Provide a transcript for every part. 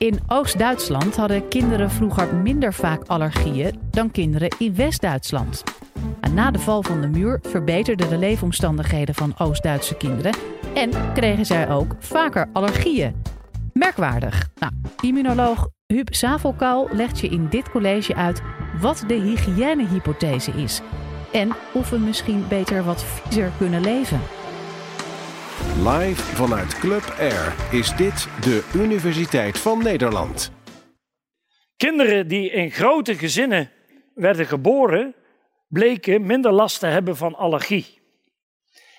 In Oost-Duitsland hadden kinderen vroeger minder vaak allergieën dan kinderen in West-Duitsland. Na de val van de muur verbeterden de leefomstandigheden van Oost-Duitse kinderen en kregen zij ook vaker allergieën. Merkwaardig. Nou, immunoloog Huub Zavelkouw legt je in dit college uit wat de hygiënehypothese is en of we misschien beter wat viezer kunnen leven. Live vanuit Club Air is dit de Universiteit van Nederland. Kinderen die in grote gezinnen werden geboren, bleken minder last te hebben van allergie.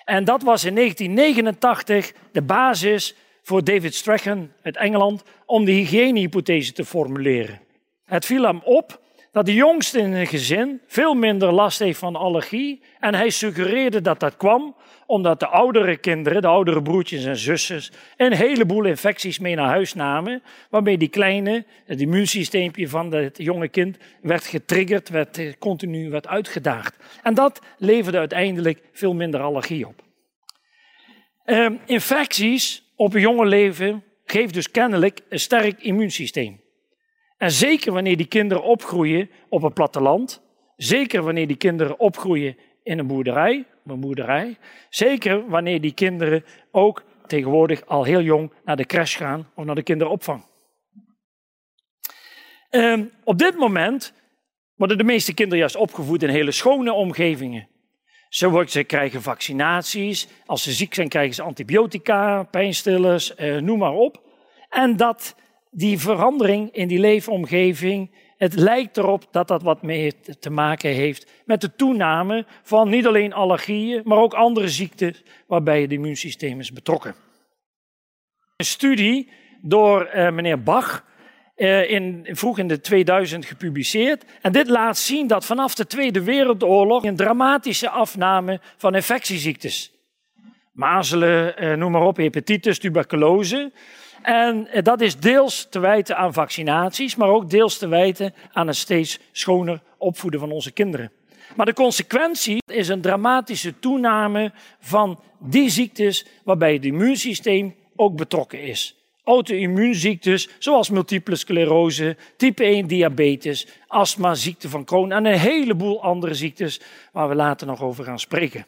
En dat was in 1989 de basis voor David Strachan uit Engeland om de hygiënehypothese te formuleren. Het viel hem op dat de jongste in een gezin veel minder last heeft van allergie. En hij suggereerde dat dat kwam omdat de oudere kinderen, de oudere broertjes en zusters, een heleboel infecties mee naar huis namen. Waarmee die kleine, het immuunsysteempje van het jonge kind, werd getriggerd, werd eh, continu werd uitgedaagd. En dat leverde uiteindelijk veel minder allergie op. Ehm, infecties op een jonge leven geeft dus kennelijk een sterk immuunsysteem. En zeker wanneer die kinderen opgroeien op een platteland, zeker wanneer die kinderen opgroeien in een boerderij, een boerderij, zeker wanneer die kinderen ook tegenwoordig al heel jong naar de crash gaan of naar de kinderopvang. Um, op dit moment worden de meeste kinderen juist opgevoed in hele schone omgevingen. Ze, ze krijgen vaccinaties, als ze ziek zijn krijgen ze antibiotica, pijnstillers, eh, noem maar op. En dat die verandering in die leefomgeving, het lijkt erop dat dat wat mee te maken heeft met de toename van niet alleen allergieën, maar ook andere ziekten waarbij het immuunsysteem is betrokken. Een studie door uh, meneer Bach, uh, in, vroeg in de 2000 gepubliceerd. En dit laat zien dat vanaf de Tweede Wereldoorlog een dramatische afname van infectieziektes. Mazelen, uh, noem maar op, hepatitis, tuberculose. En eh, dat is deels te wijten aan vaccinaties, maar ook deels te wijten aan een steeds schoner opvoeden van onze kinderen. Maar de consequentie is een dramatische toename van die ziektes waarbij het immuunsysteem ook betrokken is. Auto-immuunziektes zoals multiple sclerose, type 1 diabetes, astma, ziekte van Crohn en een heleboel andere ziektes waar we later nog over gaan spreken.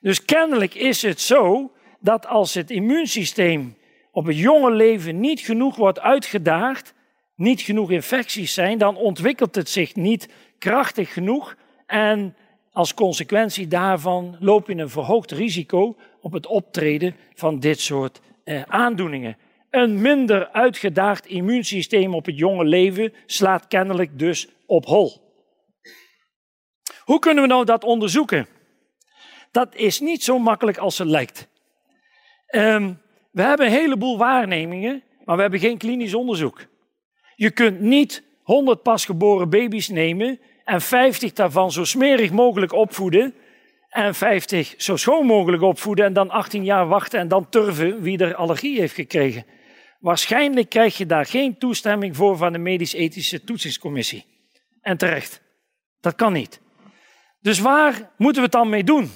Dus kennelijk is het zo dat als het immuunsysteem op het jonge leven niet genoeg wordt uitgedaagd, niet genoeg infecties zijn, dan ontwikkelt het zich niet krachtig genoeg. En als consequentie daarvan loop je een verhoogd risico op het optreden van dit soort eh, aandoeningen. Een minder uitgedaagd immuunsysteem op het jonge leven slaat kennelijk dus op hol. Hoe kunnen we nou dat onderzoeken? Dat is niet zo makkelijk als het lijkt. Um, we hebben een heleboel waarnemingen, maar we hebben geen klinisch onderzoek. Je kunt niet 100 pasgeboren baby's nemen en 50 daarvan zo smerig mogelijk opvoeden en 50 zo schoon mogelijk opvoeden en dan 18 jaar wachten en dan turven wie er allergie heeft gekregen. Waarschijnlijk krijg je daar geen toestemming voor van de medisch-ethische toetsingscommissie. En terecht. Dat kan niet. Dus waar moeten we het dan mee doen?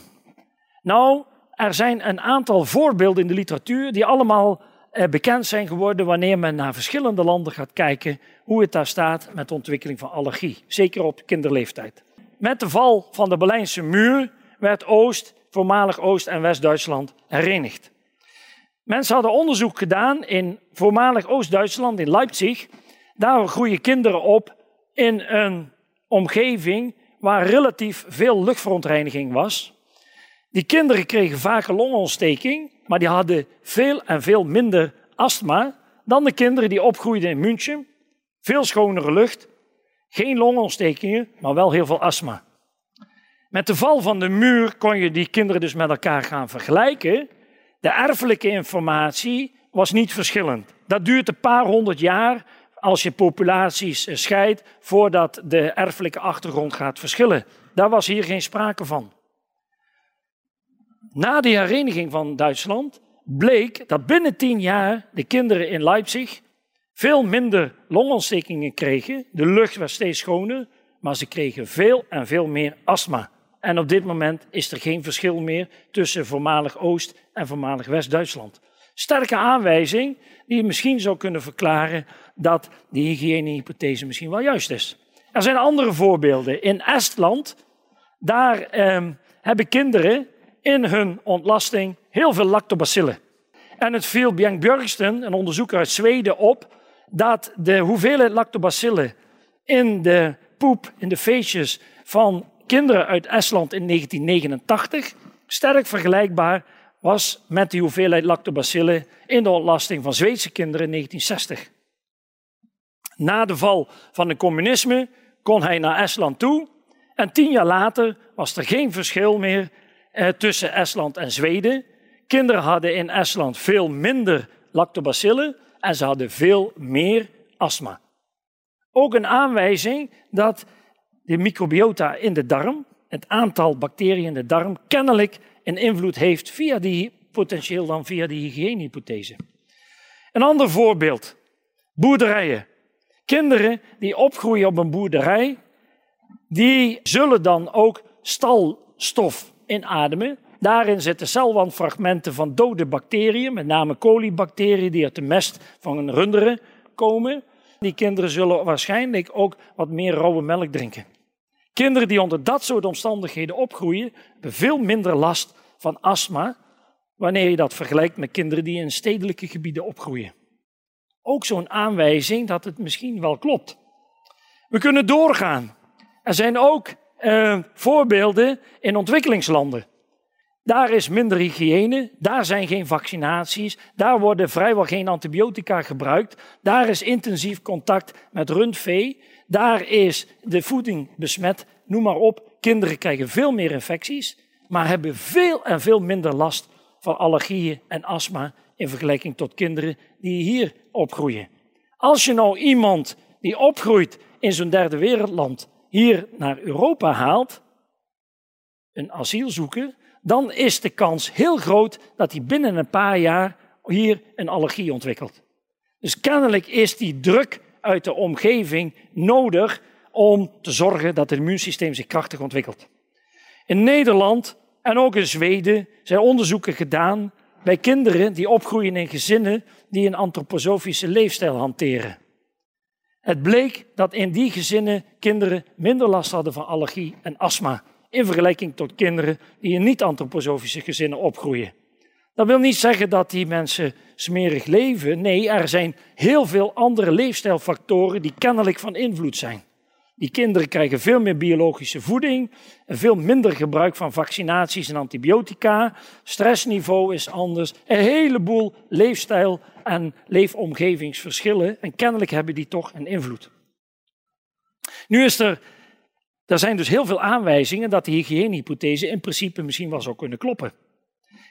Nou, er zijn een aantal voorbeelden in de literatuur die allemaal eh, bekend zijn geworden wanneer men naar verschillende landen gaat kijken hoe het daar staat met de ontwikkeling van allergie, zeker op kinderleeftijd. Met de val van de Berlijnse muur werd Oost, voormalig Oost- en West-Duitsland herenigd. Mensen hadden onderzoek gedaan in voormalig Oost-Duitsland, in Leipzig. Daar groeien kinderen op in een omgeving waar relatief veel luchtverontreiniging was. Die kinderen kregen vaker longontsteking, maar die hadden veel en veel minder astma dan de kinderen die opgroeiden in München. Veel schonere lucht, geen longontstekingen, maar wel heel veel astma. Met de val van de muur kon je die kinderen dus met elkaar gaan vergelijken. De erfelijke informatie was niet verschillend. Dat duurt een paar honderd jaar als je populaties scheidt voordat de erfelijke achtergrond gaat verschillen. Daar was hier geen sprake van. Na de hereniging van Duitsland bleek dat binnen tien jaar de kinderen in Leipzig veel minder longontstekingen kregen. De lucht was steeds schoner, maar ze kregen veel en veel meer astma. En op dit moment is er geen verschil meer tussen voormalig Oost- en voormalig West-Duitsland. Sterke aanwijzing die misschien zou kunnen verklaren dat die hygiënehypothese misschien wel juist is. Er zijn andere voorbeelden. In Estland, daar ehm, hebben kinderen in hun ontlasting heel veel lactobacillen. En het viel Björksten, een onderzoeker uit Zweden, op dat de hoeveelheid lactobacillen in de poep, in de feestjes van kinderen uit Estland in 1989 sterk vergelijkbaar was met de hoeveelheid lactobacillen in de ontlasting van Zweedse kinderen in 1960. Na de val van het communisme kon hij naar Estland toe en tien jaar later was er geen verschil meer tussen Estland en Zweden. Kinderen hadden in Estland veel minder lactobacillen en ze hadden veel meer astma. Ook een aanwijzing dat de microbiota in de darm, het aantal bacteriën in de darm, kennelijk een invloed heeft via die, potentieel dan via die hygiënehypothese. Een ander voorbeeld, boerderijen. Kinderen die opgroeien op een boerderij, die zullen dan ook stalstof inademen. Daarin zitten celwandfragmenten van dode bacteriën, met name colibacteriën die uit de mest van een runderen komen. Die kinderen zullen waarschijnlijk ook wat meer rauwe melk drinken. Kinderen die onder dat soort omstandigheden opgroeien, hebben veel minder last van astma wanneer je dat vergelijkt met kinderen die in stedelijke gebieden opgroeien. Ook zo'n aanwijzing dat het misschien wel klopt. We kunnen doorgaan. Er zijn ook uh, voorbeelden in ontwikkelingslanden. Daar is minder hygiëne, daar zijn geen vaccinaties, daar worden vrijwel geen antibiotica gebruikt, daar is intensief contact met rundvee, daar is de voeding besmet, noem maar op. Kinderen krijgen veel meer infecties, maar hebben veel en veel minder last van allergieën en astma in vergelijking tot kinderen die hier opgroeien. Als je nou iemand die opgroeit in zo'n derde wereldland hier naar Europa haalt, een asielzoeker, dan is de kans heel groot dat hij binnen een paar jaar hier een allergie ontwikkelt. Dus kennelijk is die druk uit de omgeving nodig om te zorgen dat het immuunsysteem zich krachtig ontwikkelt. In Nederland en ook in Zweden zijn onderzoeken gedaan bij kinderen die opgroeien in gezinnen die een antroposofische leefstijl hanteren. Het bleek dat in die gezinnen kinderen minder last hadden van allergie en astma in vergelijking tot kinderen die in niet-antroposofische gezinnen opgroeien. Dat wil niet zeggen dat die mensen smerig leven. Nee, er zijn heel veel andere leefstijlfactoren die kennelijk van invloed zijn. Die kinderen krijgen veel meer biologische voeding en veel minder gebruik van vaccinaties en antibiotica. Stressniveau is anders. Een heleboel leefstijl- en leefomgevingsverschillen. En kennelijk hebben die toch een invloed. Nu is er, er zijn dus heel veel aanwijzingen dat de hygiënehypothese in principe misschien wel zou kunnen kloppen.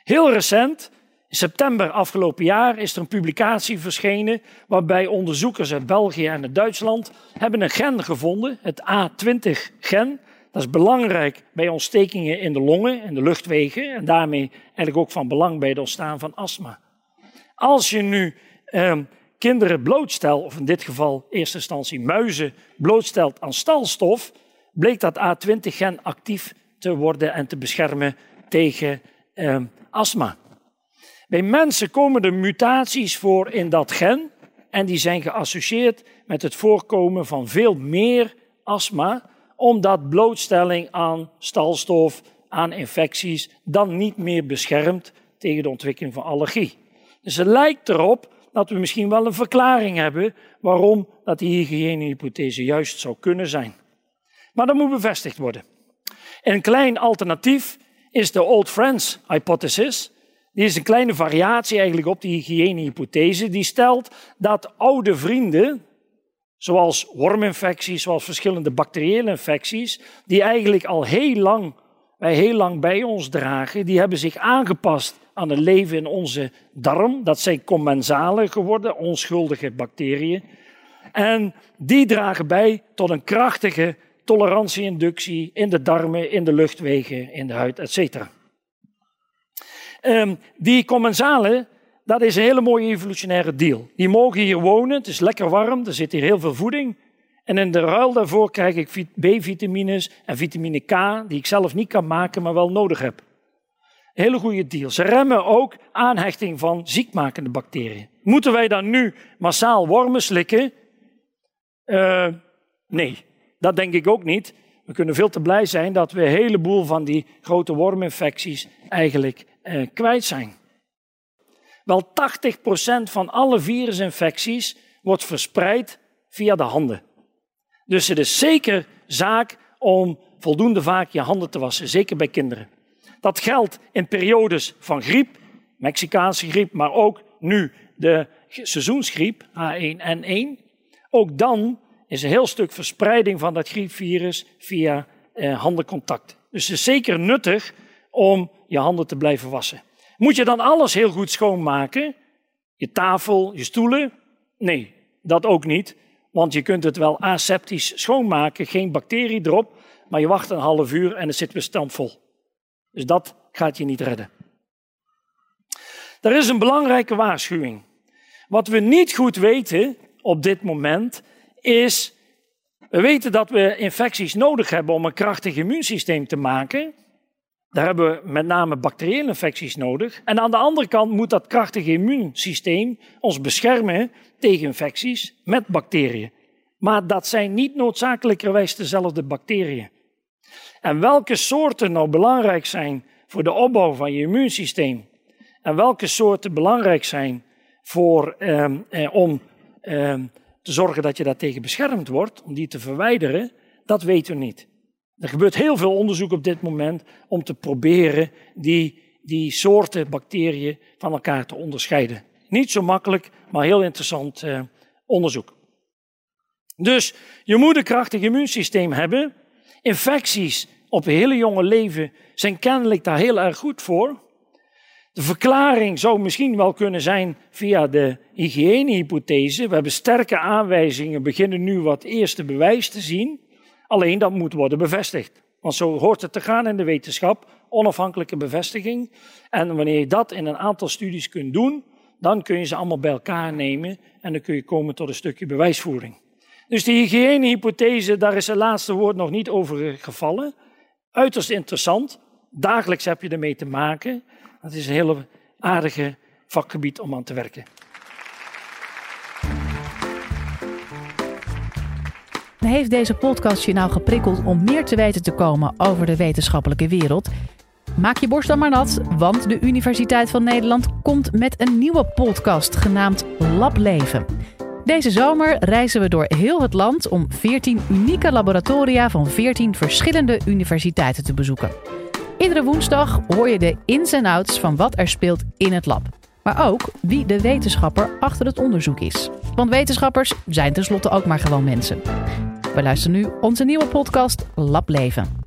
Heel recent september afgelopen jaar is er een publicatie verschenen waarbij onderzoekers uit België en uit Duitsland hebben een gen gevonden, het A20-gen. Dat is belangrijk bij ontstekingen in de longen en de luchtwegen en daarmee eigenlijk ook van belang bij het ontstaan van astma. Als je nu eh, kinderen blootstelt, of in dit geval in eerste instantie muizen blootstelt aan stalstof, bleek dat A20-gen actief te worden en te beschermen tegen eh, astma. Bij mensen komen er mutaties voor in dat gen en die zijn geassocieerd met het voorkomen van veel meer astma, omdat blootstelling aan stalstof, aan infecties, dan niet meer beschermt tegen de ontwikkeling van allergie. Dus het lijkt erop dat we misschien wel een verklaring hebben waarom dat die hygiënehypothese juist zou kunnen zijn. Maar dat moet bevestigd worden. Een klein alternatief is de Old Friends hypothesis. Die is een kleine variatie eigenlijk op die hygiënehypothese. Die stelt dat oude vrienden, zoals worminfecties, zoals verschillende bacteriële infecties, die eigenlijk al heel lang, wij heel lang bij ons dragen, die hebben zich aangepast aan het leven in onze darm. Dat zijn commensalen geworden, onschuldige bacteriën. En die dragen bij tot een krachtige tolerantieinductie in de darmen, in de luchtwegen, in de huid, etc. Um, die commensalen, dat is een hele mooie evolutionaire deal. Die mogen hier wonen, het is lekker warm, er zit hier heel veel voeding. En in de ruil daarvoor krijg ik B-vitamines en vitamine K, die ik zelf niet kan maken, maar wel nodig heb. hele goede deal. Ze remmen ook aanhechting van ziekmakende bacteriën. Moeten wij dan nu massaal wormen slikken? Uh, nee, dat denk ik ook niet. We kunnen veel te blij zijn dat we een heleboel van die grote worminfecties eigenlijk uh, kwijt zijn. Wel 80% van alle virusinfecties wordt verspreid via de handen. Dus het is zeker zaak om voldoende vaak je handen te wassen, zeker bij kinderen. Dat geldt in periodes van griep, Mexicaanse griep, maar ook nu de seizoensgriep H1N1. Ook dan is een heel stuk verspreiding van dat griepvirus via eh, handencontact. Dus het is zeker nuttig om je handen te blijven wassen. Moet je dan alles heel goed schoonmaken? Je tafel, je stoelen? Nee, dat ook niet. Want je kunt het wel aseptisch schoonmaken, geen bacterie erop, maar je wacht een half uur en het zit weer stampvol. Dus dat gaat je niet redden. Er is een belangrijke waarschuwing. Wat we niet goed weten op dit moment is, we weten dat we infecties nodig hebben om een krachtig immuunsysteem te maken. Daar hebben we met name bacteriële infecties nodig. En aan de andere kant moet dat krachtige immuunsysteem ons beschermen tegen infecties met bacteriën. Maar dat zijn niet noodzakelijkerwijs dezelfde bacteriën. En welke soorten nou belangrijk zijn voor de opbouw van je immuunsysteem en welke soorten belangrijk zijn voor, ehm, eh, om ehm, te zorgen dat je daartegen beschermd wordt, om die te verwijderen, dat weten we niet. Er gebeurt heel veel onderzoek op dit moment om te proberen die, die soorten bacteriën van elkaar te onderscheiden. Niet zo makkelijk, maar heel interessant eh, onderzoek. Dus je moet een krachtig immuunsysteem hebben. Infecties op hele jonge leven zijn kennelijk daar heel erg goed voor. De verklaring zou misschien wel kunnen zijn via de hygiënehypothese. We hebben sterke aanwijzingen, beginnen nu wat eerste bewijs te zien. Alleen dat moet worden bevestigd. Want zo hoort het te gaan in de wetenschap, onafhankelijke bevestiging. En wanneer je dat in een aantal studies kunt doen, dan kun je ze allemaal bij elkaar nemen en dan kun je komen tot een stukje bewijsvoering. Dus die hygiënehypothese, daar is het laatste woord nog niet over gevallen. Uiterst interessant. Dagelijks heb je ermee te maken. Het is een hele aardige vakgebied om aan te werken. Heeft deze podcast je nou geprikkeld om meer te weten te komen over de wetenschappelijke wereld? Maak je borst dan maar nat, want de Universiteit van Nederland komt met een nieuwe podcast genaamd Lableven. Deze zomer reizen we door heel het land om 14 unieke laboratoria van 14 verschillende universiteiten te bezoeken. Iedere woensdag hoor je de ins en outs van wat er speelt in het lab. Maar ook wie de wetenschapper achter het onderzoek is. Want wetenschappers zijn tenslotte ook maar gewoon mensen. We luisteren nu onze nieuwe podcast Lableven.